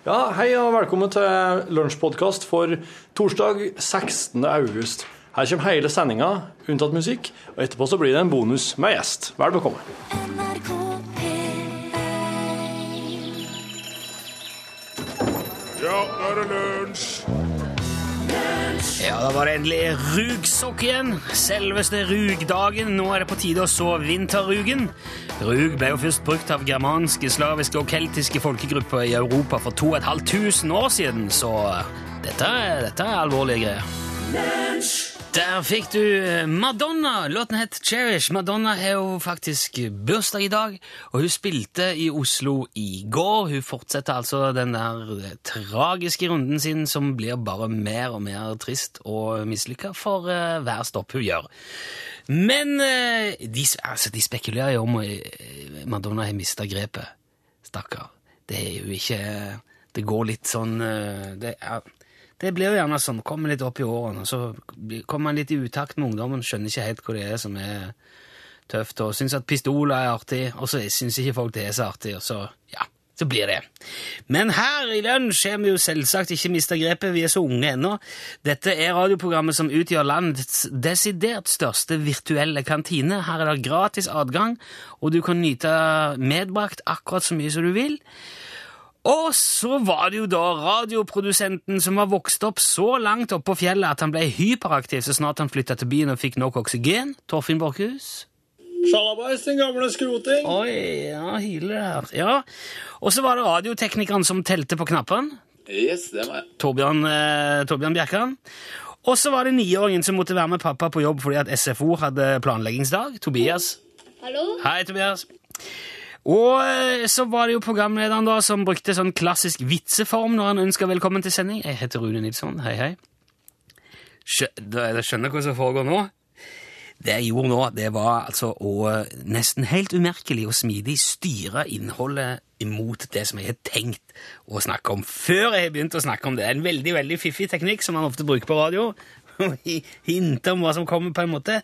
Ja, hei og velkommen til lunsjpodkast for torsdag 16. august. Her kommer hele sendinga, unntatt musikk, og etterpå så blir det en bonus med gjest. Vel bekomme. Ja, nå er det lunsj! Ja, da var det endelig rugsokk igjen. Selveste rugdagen. Nå er det på tide å så vinterrugen. Rug ble jo først brukt av germanske, slaviske og keltiske folkegrupper i Europa for 2500 år siden, så dette, dette er alvorlige greier. Der fikk du eh, Madonna. Låten het Cherish. Madonna har jo faktisk bursdag i dag, og hun spilte i Oslo i går. Hun fortsetter altså den der eh, tragiske runden sin som blir bare mer og mer trist og mislykka for uh, hver stopp hun gjør. Men uh, de, altså, de spekulerer jo om uh, Madonna har mista grepet. Stakkar. Det er jo ikke Det går litt sånn det er, det blir jo gjerne sånn, kommer litt opp i årene, så kommer man litt i utakt med ungdommen, skjønner ikke helt hva det er som er tøft, og syns at pistoler er artig, og så syns ikke folk det er så artig, og så, ja, så blir det. Men her i lunsj har vi jo selvsagt ikke mista grepet, vi er så unge ennå. Dette er radioprogrammet som utgjør landets desidert største virtuelle kantine. Her er det gratis adgang, og du kan nyte medbrakt akkurat så mye som du vil. Og så var det jo da radioprodusenten som var vokst opp så langt oppå på fjellet at han ble hyperaktiv så snart han flytta til byen og fikk nok oksygen. Torfinn Borchhus. Sjalabais, din gamle skroting. Oi, ja, hyler her. Ja. Og så var det radioteknikeren som telte på knappene. Yes, det var jeg. Torbjørn, eh, Torbjørn Bjerkan. Og så var det niåringen som måtte være med pappa på jobb fordi at SFO hadde planleggingsdag. Tobias. Hallo? Hei, Tobias. Og eh, så var det jo programlederen da som brukte sånn klassisk vitseform når han ønska velkommen til sending. Jeg heter Rune Nilsson. Hei, hei. Skjø dere skjønner hva som foregår nå? Det jeg gjorde nå, det var altså å eh, nesten helt umerkelig og smidig styre innholdet imot det som jeg har tenkt å snakke om, før jeg har begynt å snakke om det. En veldig, veldig fiffig teknikk som man ofte bruker på radio. Hinte om hva som kommer, på en måte.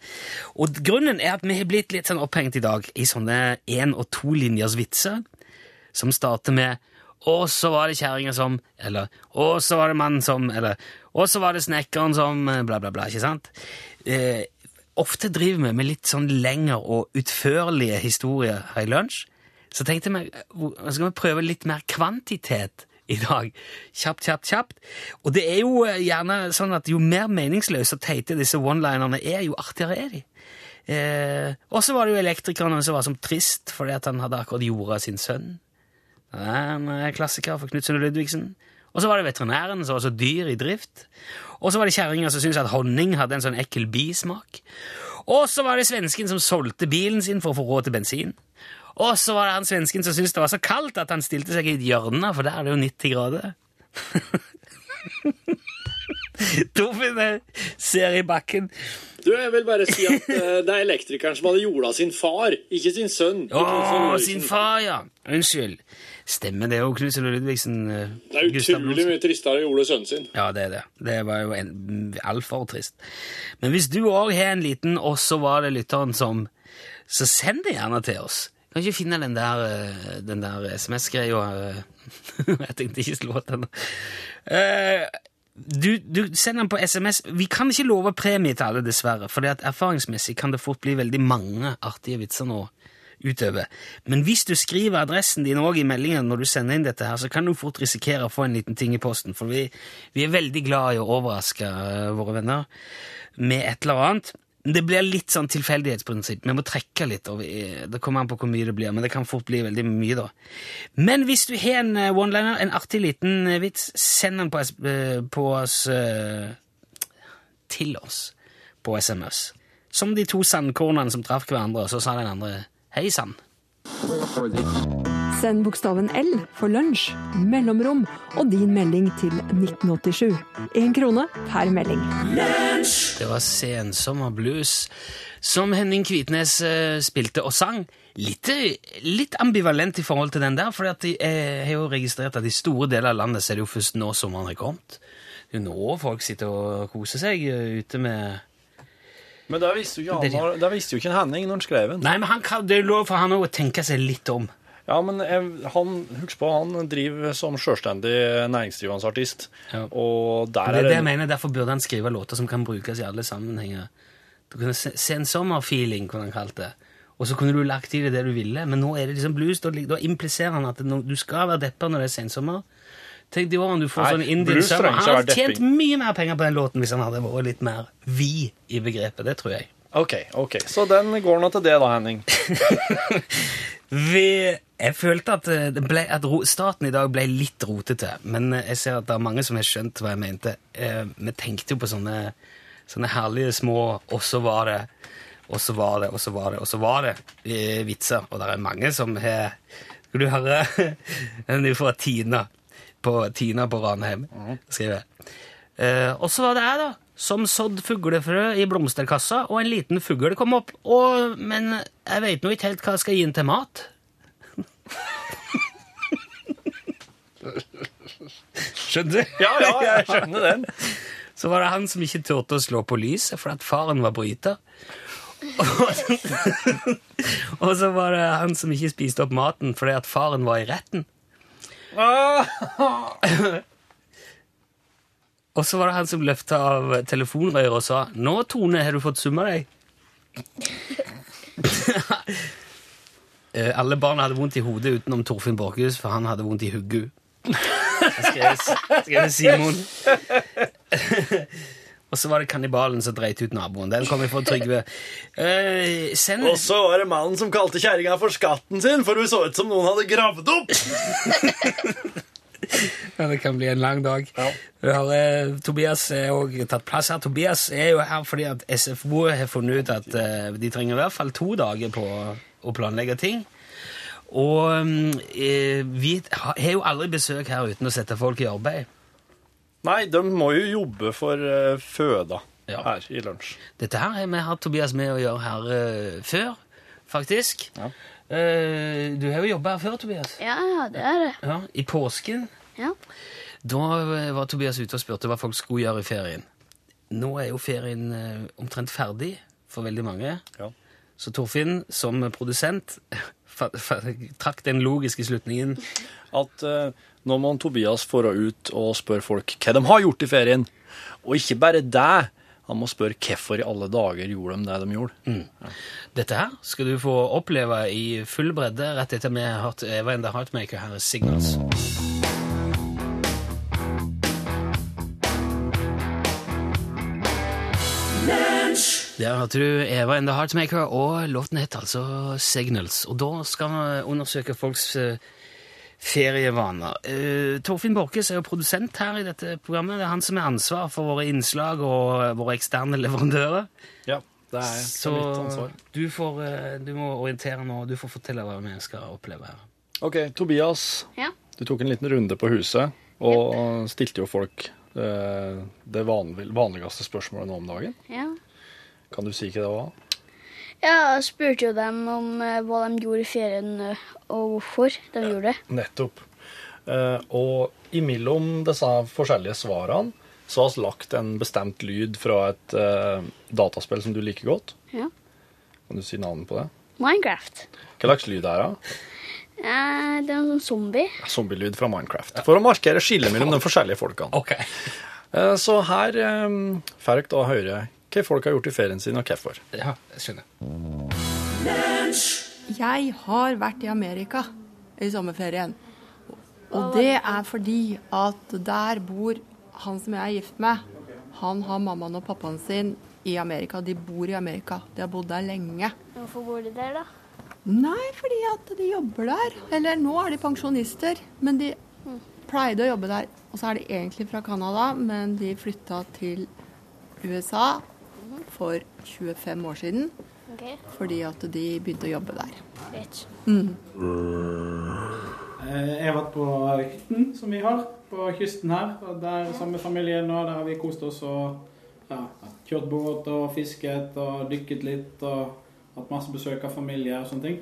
Og grunnen er at vi har blitt litt sånn opphengt i dag i sånne én- og tolinjers vitser, som starter med og så var det kjerringa som Eller og så var det mannen som Eller og så var det snekkeren som Bla, bla, bla. Ikke sant? Eh, ofte driver vi med litt sånn lengre og utførlige historier her i lunsj. Så tenkte hvor- skal vi prøve litt mer kvantitet i dag. Kjapt, kjapt, kjapt. Og det er jo eh, gjerne sånn at jo mer meningsløse og teite disse one-linerne er, jo artigere er de. Eh, og så var det jo elektrikeren som var som trist fordi at han hadde akkurat jorda sin sønn. En klassiker for Knutsen og Ludvigsen. Og så var det veterinæren som var så dyr i drift. Og så var det kjerringa som syntes at honning hadde en sånn ekkel bismak. Og så var det svensken som solgte bilen sin for å få råd til bensin. Og så var det han svensken som syntes det var så kaldt at han stilte seg i et hjørne, for der er det jo 90 grader. Torfinn ser i bakken. Du, jeg vil bare si at eh, det er elektrikeren som hadde jorda sin far, ikke sin sønn. Å, sin far, ja. Unnskyld. Stemmer det jo, Knut Ludvigsen. eh, Det er utrolig mye tristere å jorda sønnen sin. Ja, det er det. Det var jo altfor trist. Men hvis du òg har en liten 'og så var det lytteren som', så send det gjerne til oss. Kan ikke finne den der, eh, den der SMS-greia eh, Jeg tenkte ikke slå den. Eh, Du, du sender den på SMS. Vi kan ikke love premie til alle, dessverre. For erfaringsmessig kan det fort bli veldig mange artige vitser nå utover. Men hvis du skriver adressen din òg i meldingen når du sender inn dette, her, så kan du fort risikere å få en liten ting i posten. For vi, vi er veldig glad i å overraske våre venner med et eller annet. Det blir litt sånn tilfeldighetsprinsipp. Vi må trekke litt. Det kommer an på hvor mye det blir, men det kan fort bli veldig mye, da. Men hvis du har en eh, one-liner, en artig liten eh, vits, send den på, eh, på oss til oss på SMS. Som de to sandkornene som traff hverandre, og så sa den andre hei sann. Send bokstaven L for lunsj, mellomrom og din melding til 1987. Én krone per melding. Det var Sensommer blues som Henning Kvitnes eh, spilte og sang. Litt, litt ambivalent i forhold til den der, for jeg har jo registrert at i store deler av landet så er det jo først nå sommeren har kommet. Det er jo nå folk sitter og koser seg eh, ute med Men det visste jo han, det visste jo ikke Henning når han skrev den. Nei, men han kan, det er lov for han å tenke seg litt om. Ja, men jeg, han, husk på, han driver som selvstendig næringsdrivende artist. Ja. Og der Det er er det det jeg mener, Derfor burde han skrive låter som kan brukes i alle sammenhenger. Du kunne se- se en sommerfeeling, kunne han kalt det. Og så kunne du lagt i det det du ville, men nå er det liksom blues. Da, da impliserer han at det, nå- du skal være deppa når det er sensommer. Tenk de årene du får Nei, sånn Indian Summer. Han hadde tjent mye mer penger på den låten hvis han hadde vært litt mer vi i begrepet. Det tror jeg. Ok, ok. Så den går nå til det, da, Henning. Vi, jeg følte at, eh, det ble, at ro, starten i dag ble litt rotete, men eh, jeg ser at det er mange som har skjønt hva jeg mente. Eh, vi tenkte jo på sånne, sånne herlige små 'og så var det', 'og så var det', 'og så var det', og så var det vitser. Og det er mange som har Skal du høre den er fra Tina på, Tina på Ranheim? Skriver Eh, og så var det jeg, da, som sådd fuglefrø i blomsterkassa, og en liten fugl kom opp, og, men jeg vet nå ikke helt hva jeg skal gi den til mat. Skjønner du? Ja, ja, jeg skjønner den. Så var det han som ikke turte å slå på lyset, fordi at faren var bryter. Og, og så var det han som ikke spiste opp maten fordi at faren var i retten. Og så var det han som løfta av telefonrøret og sa 'Nå, Tone, har du fått summa deg?' Eh, Alle barna hadde vondt i hodet utenom Torfinn Borchhus, for han hadde vondt i huggu. Skrev Simon. og så var det kannibalen som dreit ut naboen. Den kom vi fra Trygve. Uh, send Og så var det mannen som kalte kjerringa for skatten sin, for hun så ut som noen hadde gravd opp. Ja, det kan bli en lang dag. Ja. har, eh, Tobias er også tatt plass her. Tobias er jo her fordi at SFO har funnet ut at eh, de trenger i hvert fall to dager på å planlegge ting. Og mm, eh, vi har har jo aldri besøk her uten å sette folk i arbeid. Nei, de må jo jobbe for uh, føda Ja. her i lunsj. Dette her har vi hatt Tobias med å gjøre her uh, før, faktisk. Ja. Uh, du har jo jobba her før, Tobias. Ja, det er det. Ja, I påsken. Ja. Da var Tobias ute og spurte hva folk skulle gjøre i ferien. Nå er jo ferien omtrent ferdig for veldig mange. Ja. Så Torfinn, som produsent, trakk den logiske slutningen. At uh, nå man Tobias får ut og spør folk hva de har gjort i ferien. Og ikke bare det. Han må spørre hvorfor i alle dager gjorde de det de gjorde. Dette her skal du få oppleve i full bredde rett etter vi har hørt Eva and the Heartmaker her i Signals. Der hørte du Eva and the Heartmaker, og låten het altså Signals. Og da skal vi undersøke folks eh, ferievaner. Uh, Torfinn Borchhus er jo produsent her i dette programmet. Det er han som har ansvar for våre innslag og eh, våre eksterne leverandører. Ja, det er Så mitt ansvar. du, får, eh, du må orientere nå, og du får fortelle hva vi skal oppleve her. Ok, Tobias, Ja. du tok en liten runde på huset og stilte jo folk eh, det vanlig, vanligste spørsmålet nå om dagen. ja. Kan du si hva det var? Jeg spurte jo dem om eh, hva de gjorde i ferien, eh, og hvorfor de gjorde det. Nettopp. Eh, og imellom disse forskjellige svarene så har vi lagt en bestemt lyd fra et dataspill som du liker godt. Ja. Kan du si navnet på det? Minecraft. Hva slags lyd er det? Eh, det er en sånn zombie. Zombielyd fra Minecraft. For å markere skillet mellom de forskjellige folkene. Ok. Eh, så her um, får dere da høre hva folk har gjort i ferien sin, og hvorfor. Ja, jeg skjønner. Jeg har vært i Amerika i sommerferien. Og det er fordi at der bor han som jeg er gift med. Han har mammaen og pappaen sin i Amerika. De bor i Amerika. De har bodd der lenge. Hvorfor bor de der, da? Nei, fordi at de jobber der. Eller nå er de pensjonister, men de pleide å jobbe der. Og så er de egentlig fra Canada, men de flytta til USA for 25 år siden Okay. fordi at de begynte å jobbe der. greit. Eh, Jeg har vært på hytten som vi har på kysten her. og Der samme familie familien og der har vi kost oss og ja, kjørt båt og fisket og dykket litt og hatt masse besøk av familie og sånne ting.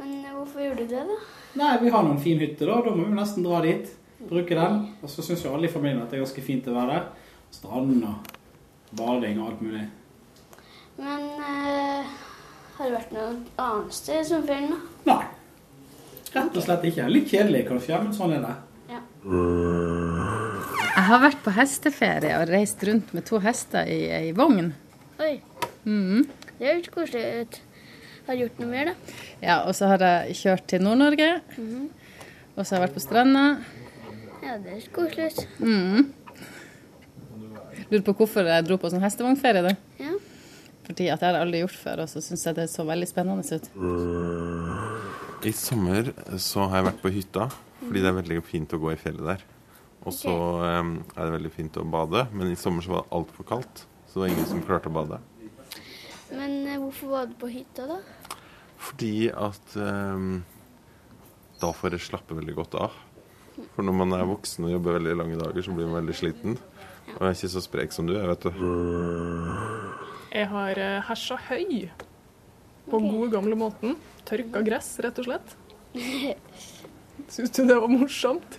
Men eh, hvorfor gjorde du det, da? Nei, vi har noen fin hytte da, da må vi nesten dra dit. Bruke den. Og så syns jo alle i familien at det er ganske fint å være der. Strand og bading og alt mulig. Men eh, har det vært noe annet sted som ferien, da? Nei. Rett og slett ikke. Litt kjedelig, kanskje, men sånn er det. Jeg har vært på hesteferie og reist rundt med to hester i ei vogn. Oi. Det høres koselig ut. Har du gjort noe mer, da? Ja, og så har jeg kjørt til Nord-Norge. Og så har jeg vært på stranda. Ja, det høres koselig ut. Lurer på hvorfor jeg dro på sånn hestevognferie. da. Ja. Fordi at jeg har aldri gjort før, og så syns jeg det så veldig spennende ut. I sommer så har jeg vært på hytta, fordi det er veldig fint å gå i fjellet der. Og så em, er det veldig fint å bade, men i sommer så var det altfor kaldt. Så det var ingen som klarte å bade. Men eh, hvorfor var du på hytta, da? Fordi at um, da får jeg slappe veldig godt av. For når man er voksen og jobber veldig lange dager, så blir man veldig sliten. Og jeg er ikke så sprek som du er, vet du. Jeg har eh, hersa høy på gode gamle måten. Tørka gress, rett og slett. Syns du det var morsomt?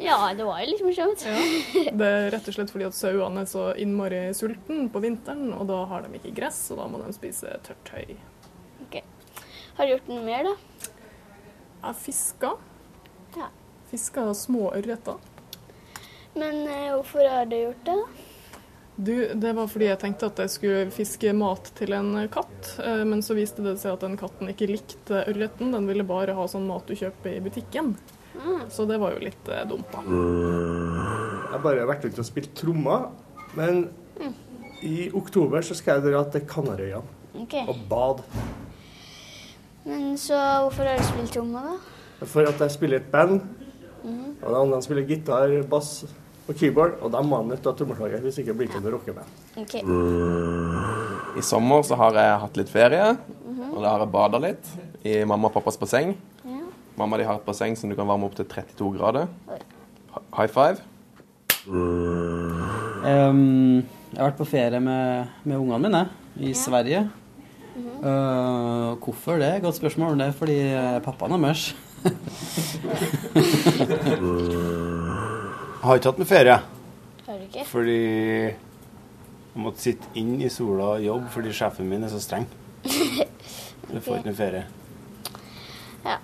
Ja, det var jo litt morsomt. Det er rett og slett fordi at sauene er så innmari sulten på vinteren, og da har de ikke gress, og da må de spise tørt høy. Ok. Har du gjort noe mer, da? Jeg fiska. Fiska små ørreter. Men eh, hvorfor har du gjort det, da? Du, det var fordi jeg tenkte at jeg skulle fiske mat til en katt, eh, men så viste det seg at den katten ikke likte ørreten. Den ville bare ha sånn mat du kjøper i butikken. Så det var jo litt eh, dumt, da. Jeg har bare vært ute og spilt trommer, men i oktober så skal jeg dra til Kanarøyene okay. og bade. Men så hvorfor har du spilt trommer, da? For at jeg spiller i et band, og de andre spiller gitar, bass og keyboard, og de må nødt til å ha trommeslager, hvis ikke blir det ikke noe rockeband. Ok. I sommer så har jeg hatt litt ferie, og da har jeg bada litt i mamma og pappas basseng. Ja. Mamma de har et basseng som du kan varme opp til 32 grader. High five. Um, jeg har vært på ferie med, med ungene mine i Sverige. Eh, hvorfor det? Godt spørsmål. Det er fordi eh, pappaen er mørs. Har ikke hatt noe ferie. Har du ikke? Fordi jeg måtte sitte inn i sola og jobbe fordi sjefen min er så streng. Du får ikke noe ferie. Ja.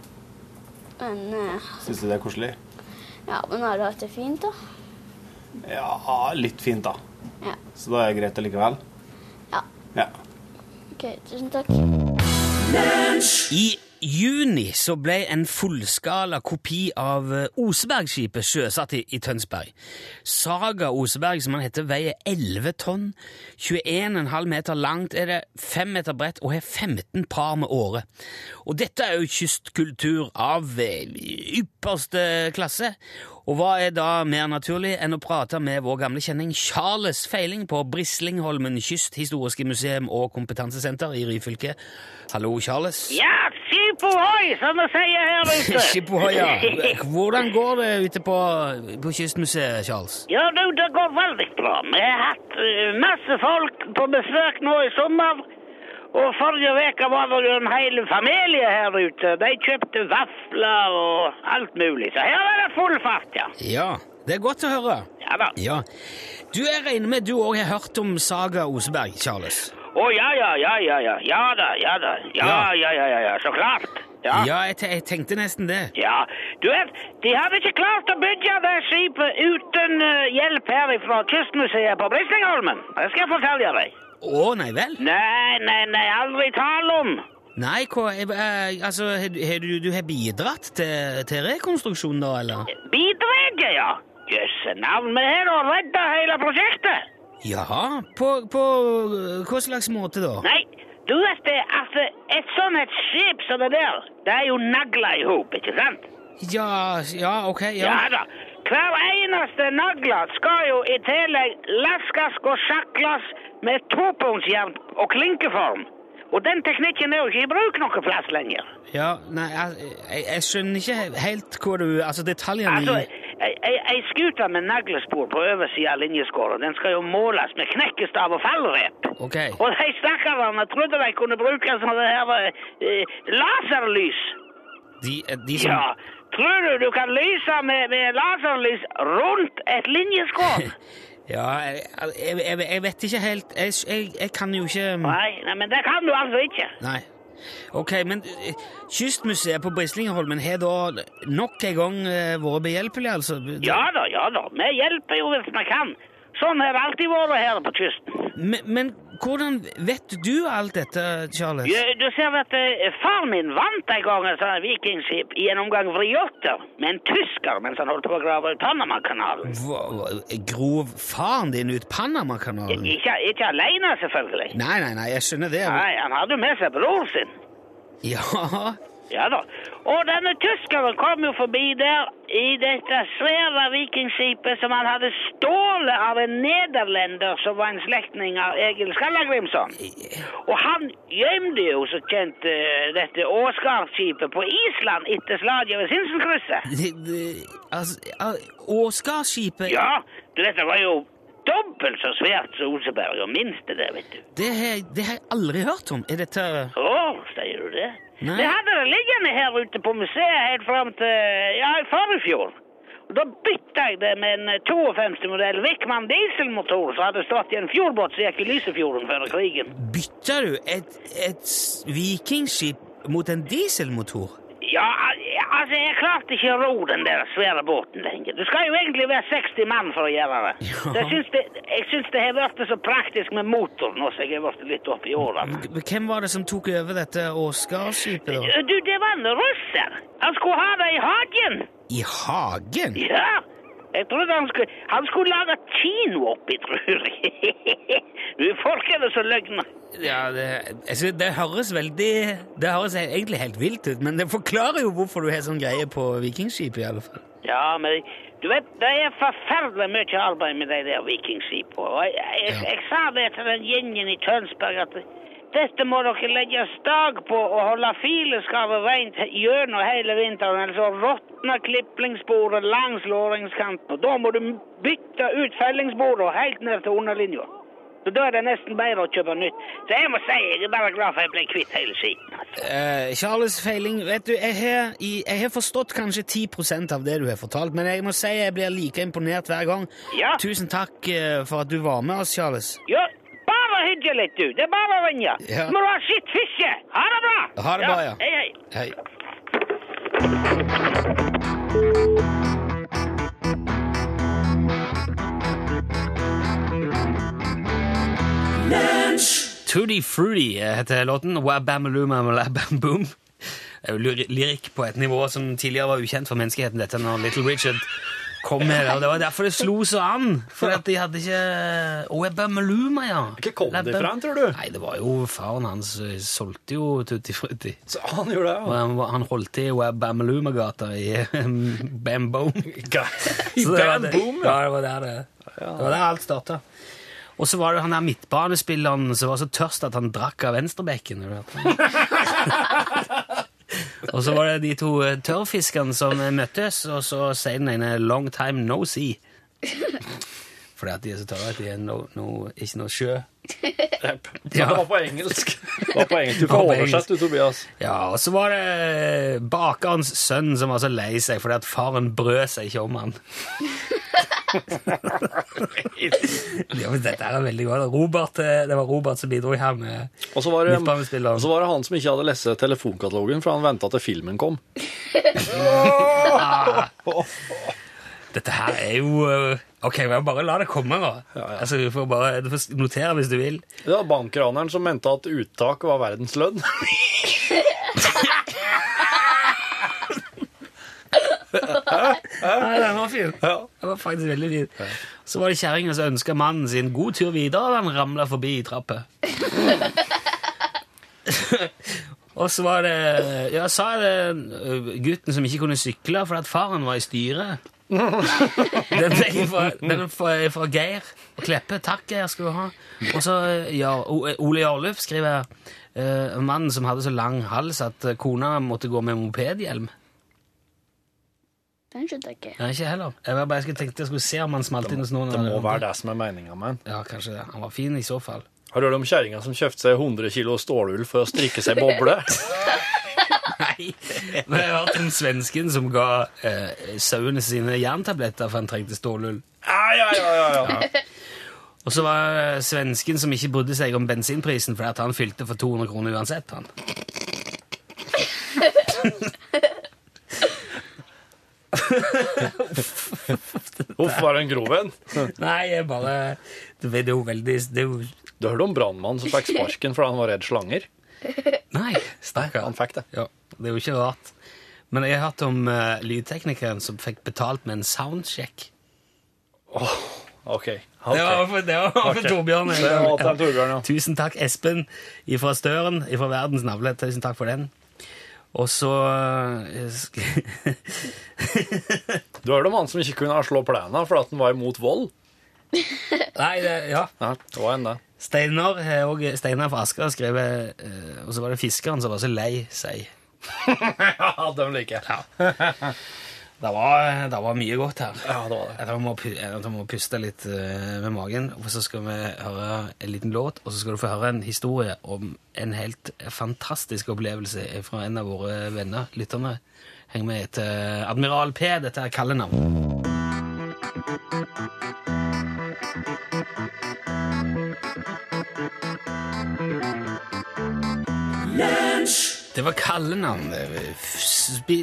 Men uh, Syns du det er koselig? Ja, men har du hatt det fint, da? Ja, litt fint, da. Ja. Så da er det greit allikevel? Ja. Ja. OK, tusen takk. I juni så ble en fullskala kopi av eh, Osebergskipet sjøsatt i, i Tønsberg. Saga Oseberg, som han heter, veier 11 tonn, 21,5 meter langt, er det 5 meter bredt og har 15 par med åre. Og dette er jo kystkultur av eh, ypperste klasse. Og hva er da mer naturlig enn å prate med vår gamle kjenning Charles Feiling på Brislingholmen kysthistoriske museum og kompetansesenter i Ryfylke. Hallo, Charles. Ja, skip ohoi, som vi sier her ute. Skipohoi, ja. Hvordan går det ute på, på Kystmuseet, Charles? Ja, du, det går veldig bra. Vi har hatt eh, masse folk på besøk nå i sommer. Og forrige uke var det jo en hel familie her ute. De kjøpte vafler og alt mulig. Så her er det full fart, ja. Ja, det er godt å høre. Ja da. Ja. Du, Jeg regner med du òg har hørt om Saga Oseberg, Charles? Å ja, ja, ja, ja, ja. Ja da, ja da. Ja, ja, ja, ja, ja. Så klart. Ja. Ja, jeg, te jeg tenkte nesten det. Ja, du vet, de hadde ikke klart å bygge det skipet uten eh, hjelp her fra Kystmuseet på Brislingholmen. Det skal jeg fortelle deg. Å, nei vel? Nei, nei, nei, aldri tale om. Nei, hva eh, Altså, har du, du, har bidratt til, til rekonstruksjon, da, eller? Bidratt, ja. Jøsse navn, vi har da redda hele prosjektet. Jaha, på, på eh, hva slags måte, da? Nei, du vet det, altså, et sånt et skip som det der, det er jo nagla i hop, ikke sant? Ja, ja, ok, ja. Ja da. Hver eneste nagle skal jo i tillegg laskes og sjakles med topunktsjern og klinkeform. Og den teknikken er jo ikke i bruk noe plass lenger. Ja, nei, jeg, jeg, jeg skjønner ikke helt hva du Altså, detaljene Altså, i ei, ei, ei skute med neglespor på oversida av linjeskåret, den skal jo måles med knekkestav og fallrep. Ok. Og de stakkarene trodde de kunne bruke sånne her eh, laserlys. De, de som Ja, tror du du kan lyse med, med laserlys rundt et linjeskår? Ja, jeg, jeg, jeg, vet ikke helt jeg, jeg, jeg kan jo ikke nei, nei, men det kan du altså ikke. Nei. Ok, men eh, Kystmuseet på Brislingholmen har da nok en gang eh, vært behjelpelig, altså? Ja da, ja da. Vi hjelper jo hvis vi kan. Sånn har det alltid vært her på kysten. Men, men hvordan vet du alt dette, Charles? Ja, du ser at eh, far min vant en gang et sånt vikingskip i en omgang vriotter med en tysker mens han holdt på å grave ut Panamakanalen. Grov faren din ut Panamakanalen? Ikke, ikke alene, selvfølgelig. Nei, nei, nei, jeg skjønner det. Nei, han hadde med seg bror sin. Ja, Ja da. Og denne tyskeren kom jo forbi der i dette svære vikingskipet som han hadde stålet av en nederlender som var en slektning av Egil Skallagrimson. Og han gjemte jo så kjent eh, dette Åsgardskipet på Island etter slaget ved Sinsenkrysset. Altså, ja, Åsgardskipet Ja, du, dette var jo dobbelt så svært som Oseberg, og minst det, vet du. Det har, det har jeg aldri hørt om. Er dette Å, sier du det? Nei. Vi hadde det liggende her ute på museet helt fram til ja, i forfjor. Og Da bytta jeg det med en eh, 52-modell Wickman dieselmotor som hadde stått i en fjordbåt som gikk i Lysefjorden før krigen. Bytta du et, et vikingskip mot en dieselmotor? Ja, altså, jeg klarte ikke å ro den der svære båten lenger. Du skal jo egentlig være 60 mann for å gjøre det. Ja. jeg syns det, jeg syns det har blitt så praktisk med motor nå som jeg har blitt litt opp i årene. Hvem var det som tok over dette Åsgardskipet, da? Du, det var en russer. Han skulle ha det i hagen. I hagen? Ja. Jeg trodde han skulle, han skulle lage kino oppi, tror jeg. Du, folk er det så løgne. Ja, det, altså, det høres veldig Det høres egentlig helt vilt ut, men det forklarer jo hvorfor du har sånn greie på vikingskip, i alle fall. Ja, men du vet, det er forferdelig mye arbeid med de der vikingskipene. Og jeg, jeg, jeg, sa det til den gjengen i Tønsberg at dette må dere legge stag på og holde fileskapet rent gjennom hele vinteren, ellers så råtner kliplingssporet langs låringskanten. Og da må du bytte ut fellingsbordet helt ned til underlinja. Så da er det nesten bedre å kjøpe nytt. Så jeg må si jeg er bare glad for jeg ble kvitt hele skiten. Altså. Eh, Charles Feiling, vet du, jeg har, jeg har forstått kanskje 10% av det du har fortalt, men jeg må si jeg blir like imponert hver gang. Ja. Tusen takk eh, for at du var med oss, Charles. Ja, bare litt, du. Det er bare å ringe. Ja. Så må du ha skitt fiske. Ha det bra. Ha det bra, ja. Hei, hei. Hei. Tutti Fruity heter låten. Det er jo lyri- lyrikk på et nivå som tidligere var ukjent for menneskeheten, dette når Little Richard kom med det. Og det var derfor det slo så an. For at de hadde ikke Wabbamaluma, ja. Ikke kom det fra tror du? Nei, det var jo faren hans solgte jo Tutti Frutti. Så han gjorde det, ja. han, han holdt til i Bammeluma-gata i Bamboom. I Bamboom, ja. det var der det, det var der alt starta. Og så var det han der midtbanespilleren som var så tørst at han drakk av venstrebekken. og så var det de to eh, tørrfiskene som eh, møttes, og så sier den ene 'long time no see'. Fordi at de er så tørre at de er no, no, ikke noe sjø. Det var på engelsk. Det var på engelsk. Du får på oversett, du, Tobias. Ja, og så var det bakerens sønn som var så lei seg fordi at faren brød seg ikke om han. ja, men dette er veldig godt. Robert, eh, det var Robert som bidro her med Og så var det, og så var det han som ikke hadde lest telefonkatalogen, for han venta til filmen kom. Dette her er jo eh, Ok, men bare la det komme, da. Altså, du får bare du får notere hvis du vil. Det var bankraneren som mente at uttak var verdens lønn. Nei, den var fin. Den var faktisk veldig fint. Så var det kjerringa som ønska mannen sin god tur videre, og han ramla forbi i trappa. og så var det Ja, sa det gutten som ikke kunne sykle fordi at faren var i styret. Den er fra, den fra, fra Geir og Kleppe. Takk, Geir, skal du ha. Og så ja, Ole Jarluf skriver uh, mannen som hadde så lang hals at kona måtte gå med mopedhjelm. Den skjønte jeg ikke. Nei, ikke heller. Jeg var bare jeg skulle tenkte jeg skulle se om han smalt inn hos noen. Det må være det som er meninga med den. Ja, kanskje det. Han var fin i så fall. Har du hørt om kjerringa som kjøpte seg 100 kilo stålull for å strikke seg boble? Nei, men jeg har hørt om svensken som ga eh, sauene sine jerntabletter for han trengte stålull. Ja, ja, ja, ja, ja. Og så var det svensken som ikke brydde seg om bensinprisen fordi at han fylte for 200 kroner uansett. han. Uff, var det en grov en? Nei, jeg bare Det er jo veldig det er jo... Du hørte om brannmannen som fikk sparken fordi han var redd slanger? Nei, stakkar. Han fikk det. Ja, det er jo ikke rart. Men jeg har hørt om uh, lydteknikeren som fikk betalt med en soundcheck. OK. ok. Det var for, det var for okay. Torbjørn. Det var Torbjørn, ja. Tusen takk, Espen fra Støren, fra Verdens navle. Tusen takk for den. Og så eh, Du hørte om han som ikke kunne slå plena fordi han var imot vold? Nei, det, ja. det var en det. Steinar og Steinar fra Asker har skrevet eh, Og så var det fiskeren som var så lei seg. ja, dem liker jeg. Det var, det var mye godt her. Ja, det var det. Jeg må, jeg må puste litt eh, med magen, og så skal vi høre en liten låt, og så skal du få høre en historie om en helt fantastisk opplevelse fra en av våre venner, lytterne. Heng med til Admiral P, dette er kallenavn. Det var kallenavn.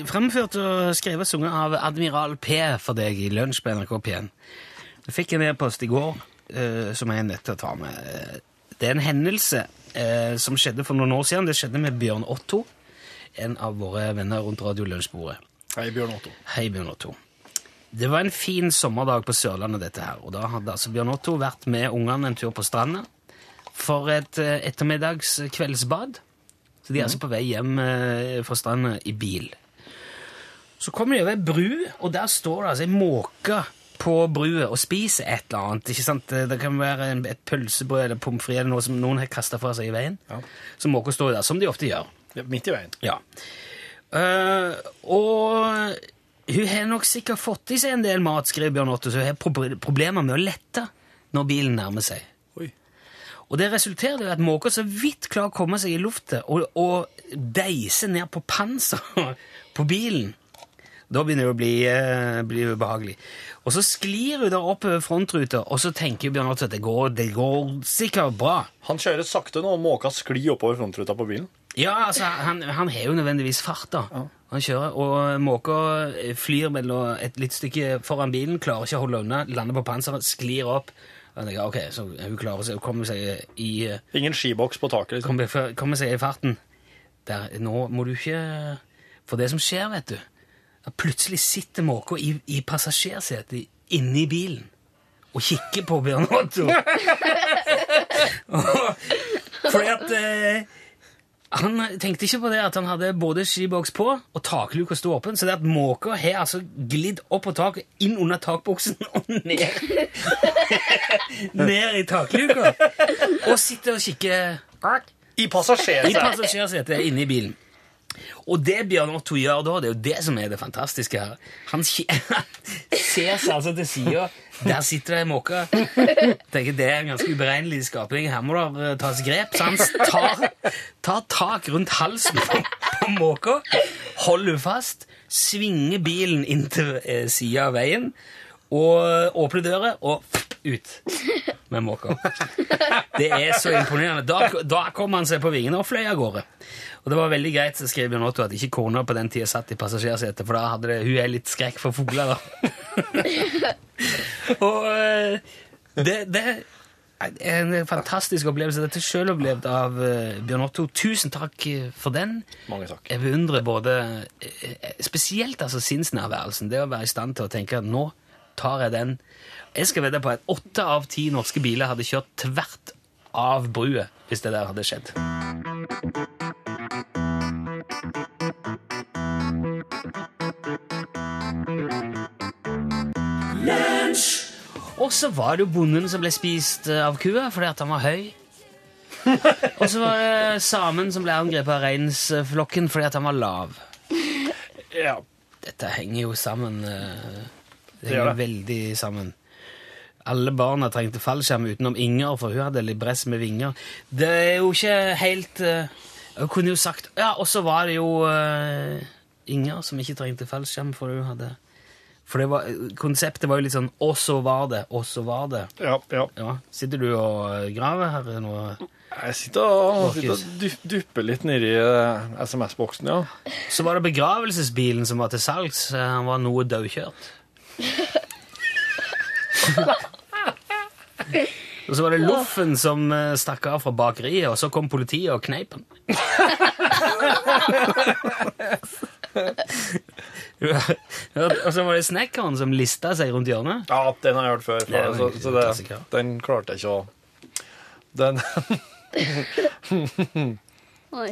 Fremført og skrevet og sunget av Admiral P for deg i lunsj på NRK P1. Jeg fikk en e-post i går eh, som jeg er nødt til å ta med. Det er en hendelse eh, som skjedde for noen år siden. Det skjedde med Bjørn Otto, en av våre venner rundt Radio Lunsjbordet. Hei, Bjørn Otto. Hei, Bjørn Otto. Det var en fin sommerdag på Sørlandet, dette her. Og da hadde altså Bjørn Otto vært med ungene en tur på stranda for et eh, ettermiddags kveldsbad. Så de er altså på vei hjem eh, fra stranda i bil. Så kommer de over ei bru, og der står det altså ei måke på brua og spiser et eller annet. ikke sant? Det kan være en, et pølsebrød eller pommes frites eller noe som noen har kasta fra seg i veien. Så måka står der, som de ofte gjør. midt i veien. Ja. Uh, og hun har nok sikkert fått i seg en del mat, skriver Bjørn Otto, så hun har pro problemer med å lette når bilen nærmer seg. Og det resulterer i at måka så vidt klarer å komme seg i lufta og, og deise ned på panseret på bilen. Da begynner det å bli, eh, bli ubehagelig. Og så sklir hun da oppover frontruta, og så tenker Bjørn Otto at det går, det går sikkert bra. Han kjører sakte nå, og måka sklir oppover frontruta på bilen. Ja, altså, han, han har jo nødvendigvis fart, da. Han kjører, og måka flyr mellom et litt stykke foran bilen, klarer ikke å holde unna, lander på panseret, sklir opp. Jeg ok, så hun klarer seg, hun kommer seg i... Ingen skiboks på taket, liksom. Kommer, kommer seg i farten. Der, nå må du ikke... For det som skjer, vet du, at plutselig sitter måka i, i passasjersetet inne i bilen og kikker på Bjørn Otto. Fordi at eh, han tenkte ikke på det at han hadde både skiboks på og takluka sto åpen, så det at måka har altså glidd opp på taket, inn under takboksen og ned Ned i takluka. Og sitter og kikker I passasjersetet. I passasjersetet inne i bilen. Og det Bjørn Otto gjør da, det er jo det som er det fantastiske her. Han ser seg altså til sida. Der sitter det en måke. Tenker Det er en ganske uberegnelig skapning. Her må det eh, tas grep. Så han tar, tar tak rundt halsen på, på måka, holder henne fast, svinger bilen inn til eh, sida av veien, og åpner døra og ut med måka. Det er så imponerende. Da, da kom han seg på vingene og fløy av gårde. Og det var veldig greit, skrev Bjørn Otto, at ikke kona på den tida satt i passasjersetet, for da hadde det, hun er litt skrekk for fugler, da. og eh, det, det er en fantastisk opplevelse. Dette er selv opplevd av eh, Bjørn Otto. Tusen takk eh, for den. Mange takk. Jeg beundrer både Spesielt altså sinnsnærværelsen. Det å være i stand til å tenke at nå tar jeg den. Jeg skal vedde på at åtte av ti norske biler hadde kjørt tvert av brua hvis det der hadde skjedd. Og så var det jo bonden som ble spist eh, av kua fordi at han var høy. Og så var det samen som ble angrepet av reinsflokken fordi at han var lav. Ja. Dette henger jo sammen. eh, Det henger veldig sammen. Alle barna trengte fallskjerm utenom Inger, for hun hadde libress med vinger. Det er jo ikke helt Hun kunne jo sagt Ja, og så var det jo eh, Inger som ikke trengte fallskjerm, for hun hadde For det var, konseptet var jo litt sånn 'og så var det', 'og så var det'. Ja, ja. Sitter du og graver her nå? Jeg sitter og, sitter og dupper litt nedi eh, SMS-boksen, ja. Så var det begravelsesbilen som var til salgs. Eh, Han var noe daukjørt. Og så var det Loffen som eh, stakk av fra bakeriet, og så kom politiet og kneip han. og så var det snekkeren som lista seg rundt hjørnet. Ja, den har jeg hørt før. Det er så, så det, den klarte jeg ikke å Den Oi.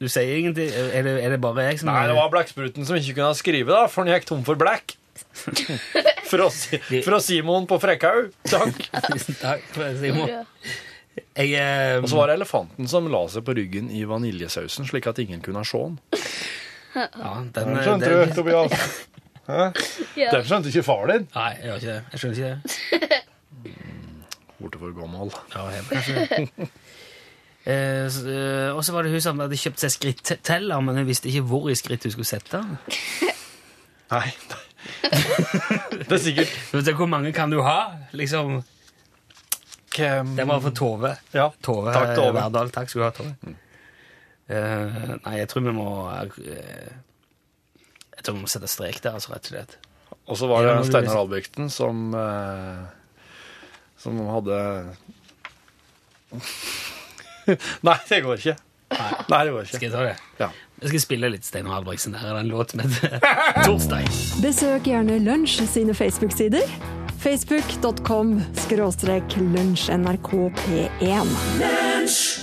Du sier ingenting? Er det, er det bare jeg som Nei, det var blekkspruten som ikke kunne skrive, da, for han gikk tom for blekk. Fra, fra Simon på Frekkhaug. Takk. Takk, Simon. Jeg, um... Og så var det elefanten som la seg på ryggen i vaniljesausen, slik at ingen kunne se den. Ja, den, Den skjønte den- du, Tobias. Hæ? Ja. Den skjønte ikke far din. Nei, jeg gjør ikke det. Jeg skjønner ikke det. Borte for gammel. Ja, jeg, kanskje. Eh, eh, og så var det hun som hadde kjøpt seg skritteller, men hun visste ikke hvor i skritt hun skulle sette den. Nei. Det er sikkert Hvor mange kan du ha? Liksom Den var for Tove. Ja, Tove takk, Tove. Verdal. Takk skal du ha, Tove. Eh, nei, jeg tror vi må uh, Jeg tror vi må sette strek der, altså, rett og slett. Og så var det Steinar Albrigtsen som uh, Som hadde Nei, det går ikke. Nei, det går ikke. Skal jeg ta det? Ja. Jeg skal spille litt Steinar Albrigtsen. Her er det en låt med Torstein Torsdag. Besøk gjerne Lunsj sine Facebook-sider. Facebook.com skråstrek lunsjnrkp1.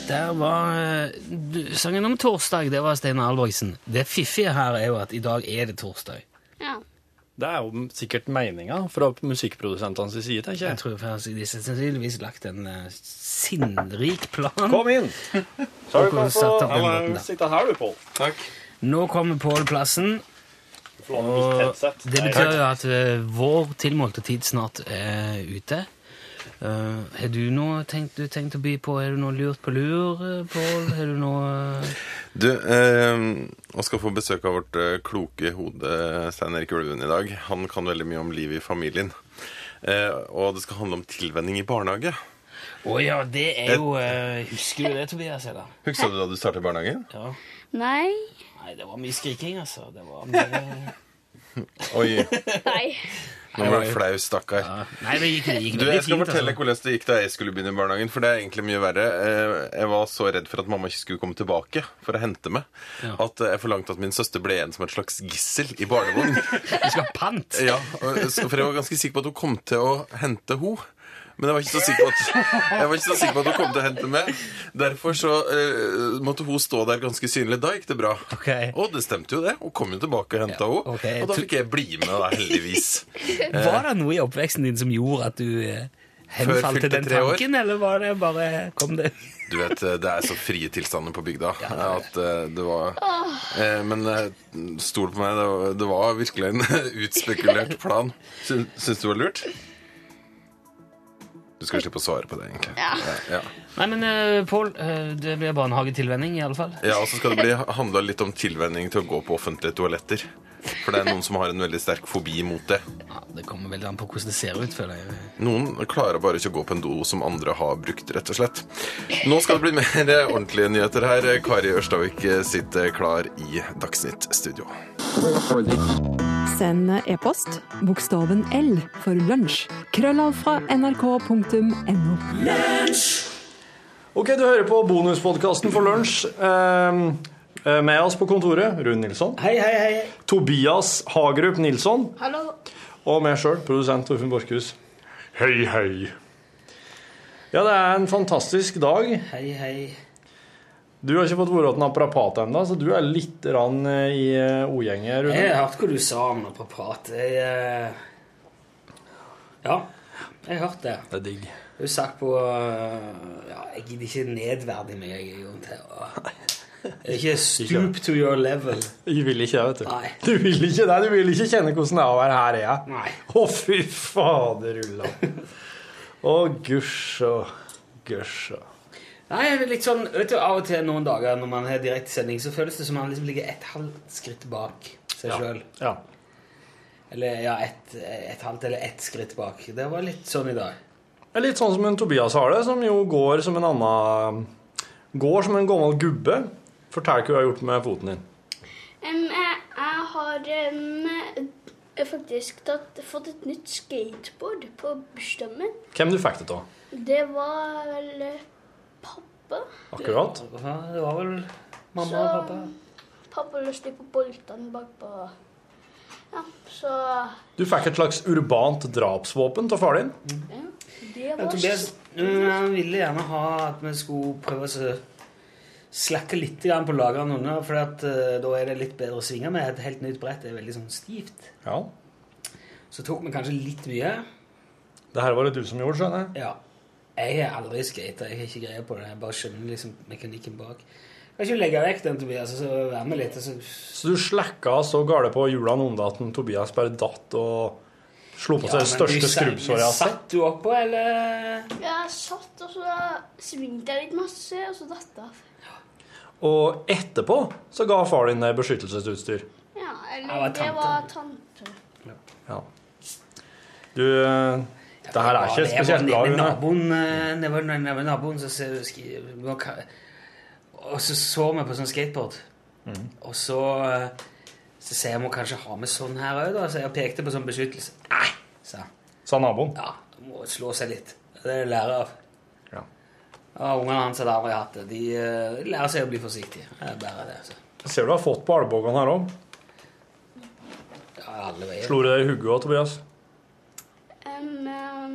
Der var eh, du- sangen om torsdag. Det var Steinar Albrigtsen. Det fiffige her er jo at i dag er det torsdag. Ja. Det er jo sikkert meninga fra musikkprodusentenes side, tenker Jeg jeg. tror faktisk de har sannsynligvis lagt en uh, sinnrik plan. Kom inn! Så har du kan få sitte her, du, Pål. Takk. Nå kommer Pål Plassen. Og det betyr jo at uh, vår tilmålte tid snart er ute. Eh, har du noe tenkt, du tenkt å by på? Er du noe lurt på lur, eh, Pål? Har du noe eh, Du, vi skal få besøk av vårt kloke hode Stein Erik Ulven i dag. Han kan veldig mye om livet i familien. Uh, og det skal handle om tilvenning i barnehage. Å ja, det er jo uh, Husker du det, Tobias? Eller? Husker du da du startet barnehagen? Ja. Nei. Nei, det var mye skriking, altså. Det var mye Oi, Nei. nå ble du flau, stakkar. Nei, det gikk, det gikk Du, jeg skal fint. fortelle altså. hvordan det gikk da jeg skulle begynne i barnehagen. For det er egentlig mye verre. Eh, Jeg var så redd for at mamma ikke skulle komme tilbake for å hente meg, Ja. at jeg forlangte at min søster ble igjen som et slags gissel i barnevogn. Du skal ha pant! Ja, For jeg var ganske sikker på at hun kom til å hente ho Men jeg var ikke så sikker på at, jeg var ikke så sikker på at hun kom til å hente meg. Derfor så eh, måtte hun stå der ganske synlig. Da gikk det bra. Og det stemte jo det. Hun kom jo tilbake og henta henne. Okay. Og da fikk jeg bli med, da, heldigvis. Var det noe i oppveksten din som gjorde at du eh, henfalt til den tanken, år? eller var det bare Kom det Du vet, eh, det er så frie tilstander på bygda at uh, det var uh, Men uh, stol på meg, det var, det var virkelig en utspekulert plan. Syn- Syns du det var lurt? Du skal slippe å svare på det, egentlig. Ja. ja. Nei, men uh, Pål, eh, det blir barnehagetilvenning, i alle fall. Ja, og så skal det bli handla litt om tilvenning til å gå på offentlige toaletter. For det er noen som har en veldig sterk fobi mot det. Ja, det kommer veldig an på hvordan det ser ut, føler jeg. Noen klarer bare ikke å gå på en do som andre har brukt, rett og slett. Nå skal det bli mer ordentlige nyheter her. Kari Ørstavik sitter klar i Dagsnytt-studio. Send e-post bokstaven L for lunsj. Krøllav fra nrk.no. Ok, du hører på bonuspodkasten for lunsj. Eh, eh, med oss på kontoret, Rune Nilsson. Hei, hei, hei. Tobias Hagerup Nilsson. Hallo. Og meg sjøl, produsent Torfinn Borchhus. Hei, hei. Ja, det er en fantastisk dag. Hei, hei. Du har ikke fått vært en naprapat ennå, så du er litt rann eh, i eh, ordgjenget, Rune. Jeg har hørt hva du sa om naprapat. Jeg eh, Ja, jeg har hørt det. Det er digg. Du har sagt på Ja, jeg gidder ikke nedverdige meg jeg er jo til. å- Jeg er ikke stoop to your level. Jeg vil ikke det, vet du. Nei. Du vil ikke det. Du vil ikke kjenne hvordan det er å være her, jeg. Nei. Å, fy fader, Ulla. Å, gusj og gusj og Nei, litt sånn, vet du, Av og til noen dager når man har direktesending, så føles det som man liksom ligger et halvt skritt bak seg Ja. sjøl. Ja. Eller ja, et, et halvt eller ett skritt bak. Det var litt sånn i dag. Det er litt sånn som en Tobias har det, som jo går som en annen Går som en gammel gubbe. Fortell hva du har gjort med foten din. Um, jeg, jeg har um, faktisk tatt, fått et nytt skateboard på bursdagen min. Hvem du fikk det av? Det var vel eh, pappa. Akkurat. Det var vel mamma Så- og pappa. Pappa løste på boltene bakpå. Ja, så Du fikk et slags urbant drapsvåpen av far din. ja, det Ja, var Tobias mm, han ville gjerne ha at vi skulle prøve å slakke litt på lagrene under, for at, uh, da er det litt bedre å svinge med. Et helt nytt brett er veldig sånn stivt. Ja. Så tok vi kanskje litt mye. Det her var det du som gjorde, skjønner jeg. Ja. Jeg har aldri skata, jeg har ikke greie på det. Jeg bare skjønner liksom mekanikken bak. Kan ikke legge vekk den, Tobias, og så være med litt? Så Så du slekka så gale på hjulene noen det at Tobias bare datt og slo på seg det største skrubbsåret jeg har sett? Satt du oppå, eller? Jeg satt, og så svingte jeg litt masse, og så datt jeg av. Og etterpå så ga far din deg beskyttelsesutstyr. Ja, Det eller det var tante. Ja. Du Det her er ikke spesielt bra, Nede ved Rune. naboen, eh, så ka- Og så så vi på sånn skateboard. Mhm. Og så, eh, så sier jeg må kanskje ha med sånn her òg, da. Så jeg pekte på sånn beskyttelse. Nei, sa han. Sa naboen? Ja, må slå seg litt. Det er det lærer av. Ja. Og ungene hans har aldri hatt det. De eh, lærer seg å bli forsiktige. Det er bare det. altså. Jeg ser du har fått på albuen her òg. Ja, alle veier. Slo du deg i hodet òg, Tobias?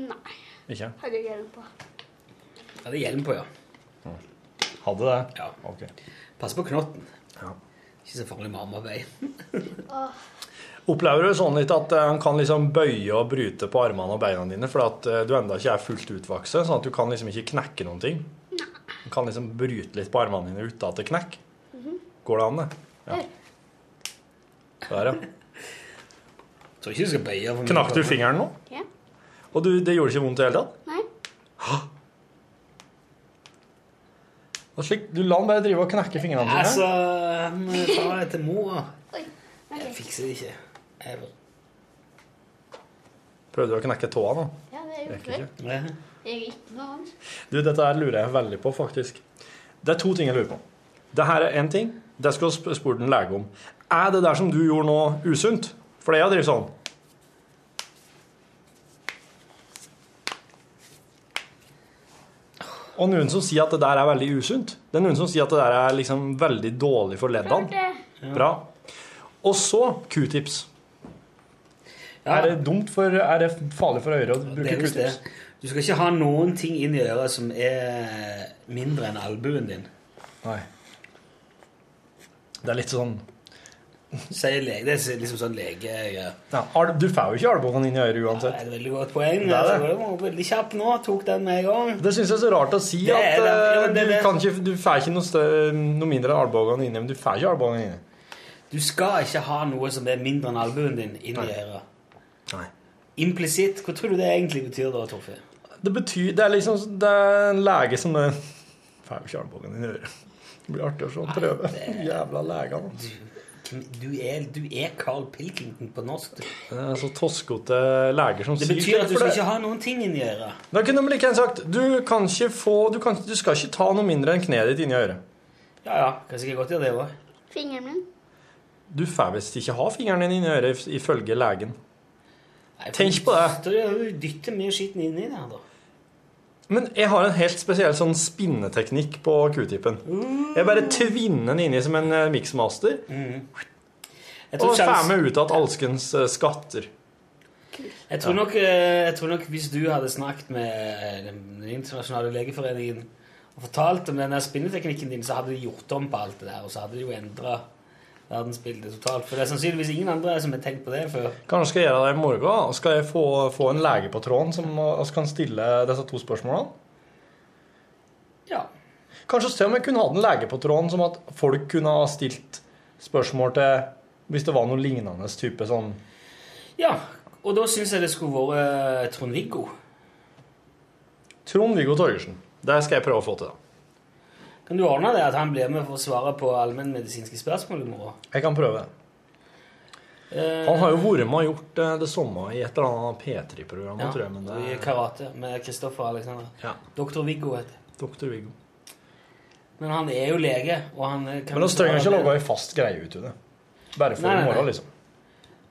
Nei, Ikke? hadde jeg hjelm på. Hadde hjelm på, ja. Hadde det? Ja. Ok. Pass på knotten. Ja. Ikke så farlig marmarbeid. Åh, Opplever du sånn litt at eh, han kan liksom bøye og bryte på armene og beina dine fordi at eh, du enda ikke er fullt utvokst, sånn at du kan liksom ikke knekke noen ting? Du kan liksom bryte litt på armene dine uten at det knekker? Mhm. Går det an, det? Ja. Der, ja. Tror ikke du skal bøye Knakk du fingeren nå? Ja. Og du, det gjorde ikke vondt i det hele tatt? Nei. Og slik, du la han bare drive og knekke fingrene dine? Altså, vi ta det til mor. Oi. Jeg fikser det ikke. Jeg, Prøvde du å knekke tåa nå? Ja, det gjorde jeg. Ikke. Jeg er ikke noe annet. Du, dette her lurer jeg veldig på, faktisk. Det er to ting jeg lurer på. Det her er én ting. Det skal jeg spurt en lege om. Er det der som du gjorde nå, usunt? For jeg har drevet sånn. Og noen som sier at det der er veldig usunt. Det er noen som sier at det der er liksom veldig dårlig for leddene. Bra. Og så q-tips. Ja. Er det dumt for Er det farlig for øret å bruke er q-tips? Du skal ikke ha noen ting inn i øret som er mindre enn albuen din. Nei. Det er litt sånn Sier lege. Det er liksom sånn lege ja, Du får jo ikke albuene inn i øret uansett. Det er et veldig godt poeng. Det er det. Var veldig kjapp nå. Tok den med en gang. Det syns jeg er så rart å si. Det at det. Ja, eh, det er du, ikke, du får ikke noe, større, noe mindre enn albuene inne. Men du får ikke albuene inne. Du skal ikke ha noe som er mindre enn albuen din inn i øret. Implisitt. Hva tror du det egentlig betyr da, Torfinn? Det betyr Det er liksom Det er en lege som Får jo ikke albuene i øret. Det blir artig å se han prøve. Jævla legene. Du er, du er Carl Pilkington på norsk. du. Det så toskete leger som sier Det betyr at du skal ikke ha noen ting inn i øret. Da kunne de like gjerne sagt du kan ikke få du, kan, du skal ikke ta noe mindre enn kneet ditt inni øret. Ja, ja. Kan sikkert godt gjøre det òg. Fingeren min. Du får visst ikke ha fingeren din inni øret ifølge legen. Tenk på det. Du dytter mye skitten inni der, da. Men jeg har en helt spesiell sånn spinneteknikk på q-tippen. Jeg bare tvinner den inni som en miksmaster. mixmaster. Og får meg ut at alskens eh, skatter. Jeg tror, nok, eh, jeg tror nok hvis du hadde snakket med eh, den internasjonale legeforeningen og fortalt om denne spinneteknikken din, så hadde de gjort om på alt det der, og så hadde de jo endra verdensbildet totalt. For det er sannsynligvis ingen andre som har tenkt på det før. Kanskje skal jeg gjøre det i morgen? Skal jeg få, få en lege på tråden som kan stille disse to spørsmålene? Ja. Kanskje se om jeg kunne hatt en lege på tråden som at folk kunne ha stilt spørsmål til hvis det var noe lignende type sånn Ja, og da syns jeg det skulle vært eh, Trond-Viggo. Trond-Viggo Torgersen. Det skal jeg prøve å få til. da. Kan du ordne det at han blir med for å svare på allmennmedisinske spørsmål i morgen? Jeg kan prøve. Eh, Han har jo vært med og gjort eh, det samme i et eller annet P3-program, ja, tror jeg. Men det I karate med Kristoffer Alexander. Ja. Doktor Viggo heter det. Doktor Viggo. Men han er jo lege, og han eh, kan Men vi trenger ikke lage ei fast greie ut av det. Bare for Nei, nei, i morgen, liksom.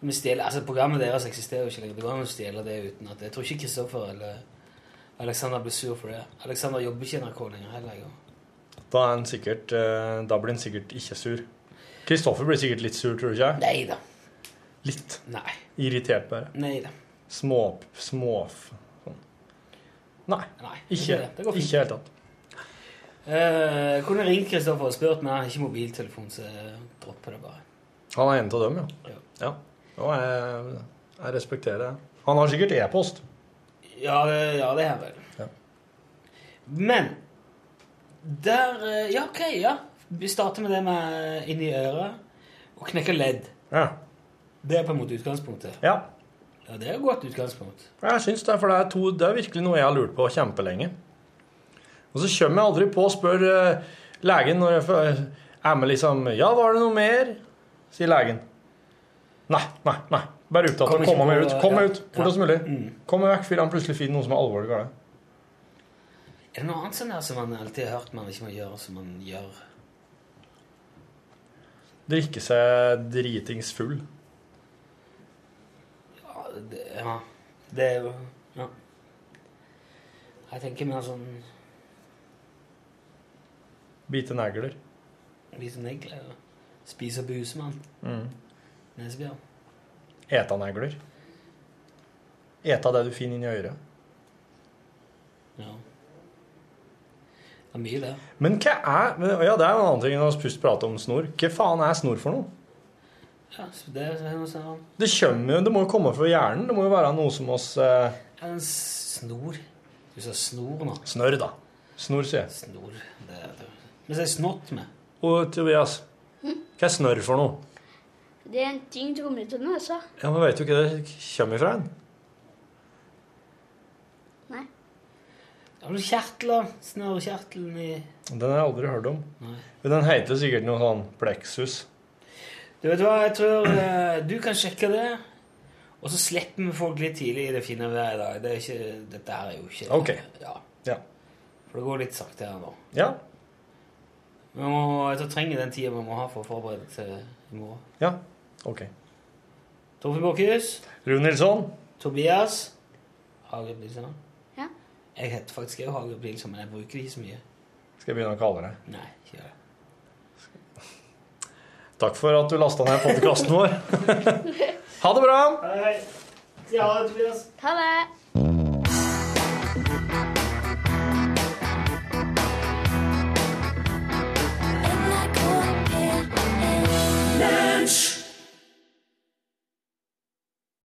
Vi stjeler, altså Programmet deres eksisterer jo ikke lenger. Det går an å stjele det uten at Jeg tror ikke Kristoffer eller Alexander blir sur for det. Alexander jobber ikke i NRK lenger heller. jo. Da, er han sikkert, eh, da blir han sikkert ikke sur. Kristoffer blir sikkert litt sur, tror du ikke? Nei da. Litt. Nei. Irritert, bare. Nei da. Små... små sånn. Nei. Nei, Ikke det. Det går ikke i det hele tatt. Uh, kunne ringt Kristoffer og spurt, men han har ikke mobiltelefon, så jeg dropper det bare. Han er en av dem, ja. ja. Og jeg, jeg respekterer det. Han har sikkert e-post. Ja, ja, det har han vel. Ja. Men der eh, Ja, OK, ja. Vi starter med det med inni øret og knekke ledd. Ja. Det er på en måte utgangspunktet. Ja. Ja, Det er et godt utgangspunkt. Jeg syns det, for det er, to, det er virkelig noe jeg har lurt på kjempelenge. Og så kommer jeg aldri på å spørre eh, legen når jeg er med liksom Ja, var det noe mer? sier legen. Nei, nei, nei. Bare opptatt av å komme meg ut. Kom meg ut fortest Ja. mulig. Mm. Kom meg vekk før han plutselig finner noe som er alvorlig galt. Er det noe annet sånn der som man alltid har hørt man ikke må gjøre, som man gjør? Drikke seg dritings full. Ja, det, ja. det er jo Ja. Jeg tenker mer sånn Bite negler. Bite negler. Spise busemann. Mm. Nesbjørn. Eta negler. Eta det du finner inni øret. Ja. Det er mye, det. Men hva er men- Ja, det er en annen ting enn å pust prate om snor. Hva faen er snor for noe? Ja, så det Det kommer jo, det må jo komme fra hjernen. Det må jo være noe som oss eh, En snor. Du sa snor nå. Snørr, da. Snor, sier jeg. Snor. Det er det. Vi sier snott med. Og Tobias, hva er snørr for noe? Det er en ting du kommer ut av nesa. Ja, men Vet du hva det kommer ifra? en? Nei. Har du kjertler? Snørrekjertelen i Den har jeg aldri hørt om. Nei. Men den heter sikkert noe sånn pleksus. Du vet hva, jeg tror eh, du kan sjekke det. Og så slipper vi folk litt tidlig i det fine været i dag. Det er ikke, dette her er jo ikke Ok. Ja. Ja. For det går litt sakte her nå. Ja. Vi må, jeg tror trenger den tida vi må ha for å forberede til i morgen. Ja. OK. Torfinn Borchhus. Rune Nilsson. Tobias. Hagen Nilsson. Jeg heter faktisk òg Hage Nilsson, men jeg bruker det ikke så mye. Skal jeg begynne å kalle det. Nei, ikke gjør det. Takk for at du lasta ned podkasten vår. ha det bra! Hei. Ja, Tobias. Ha det.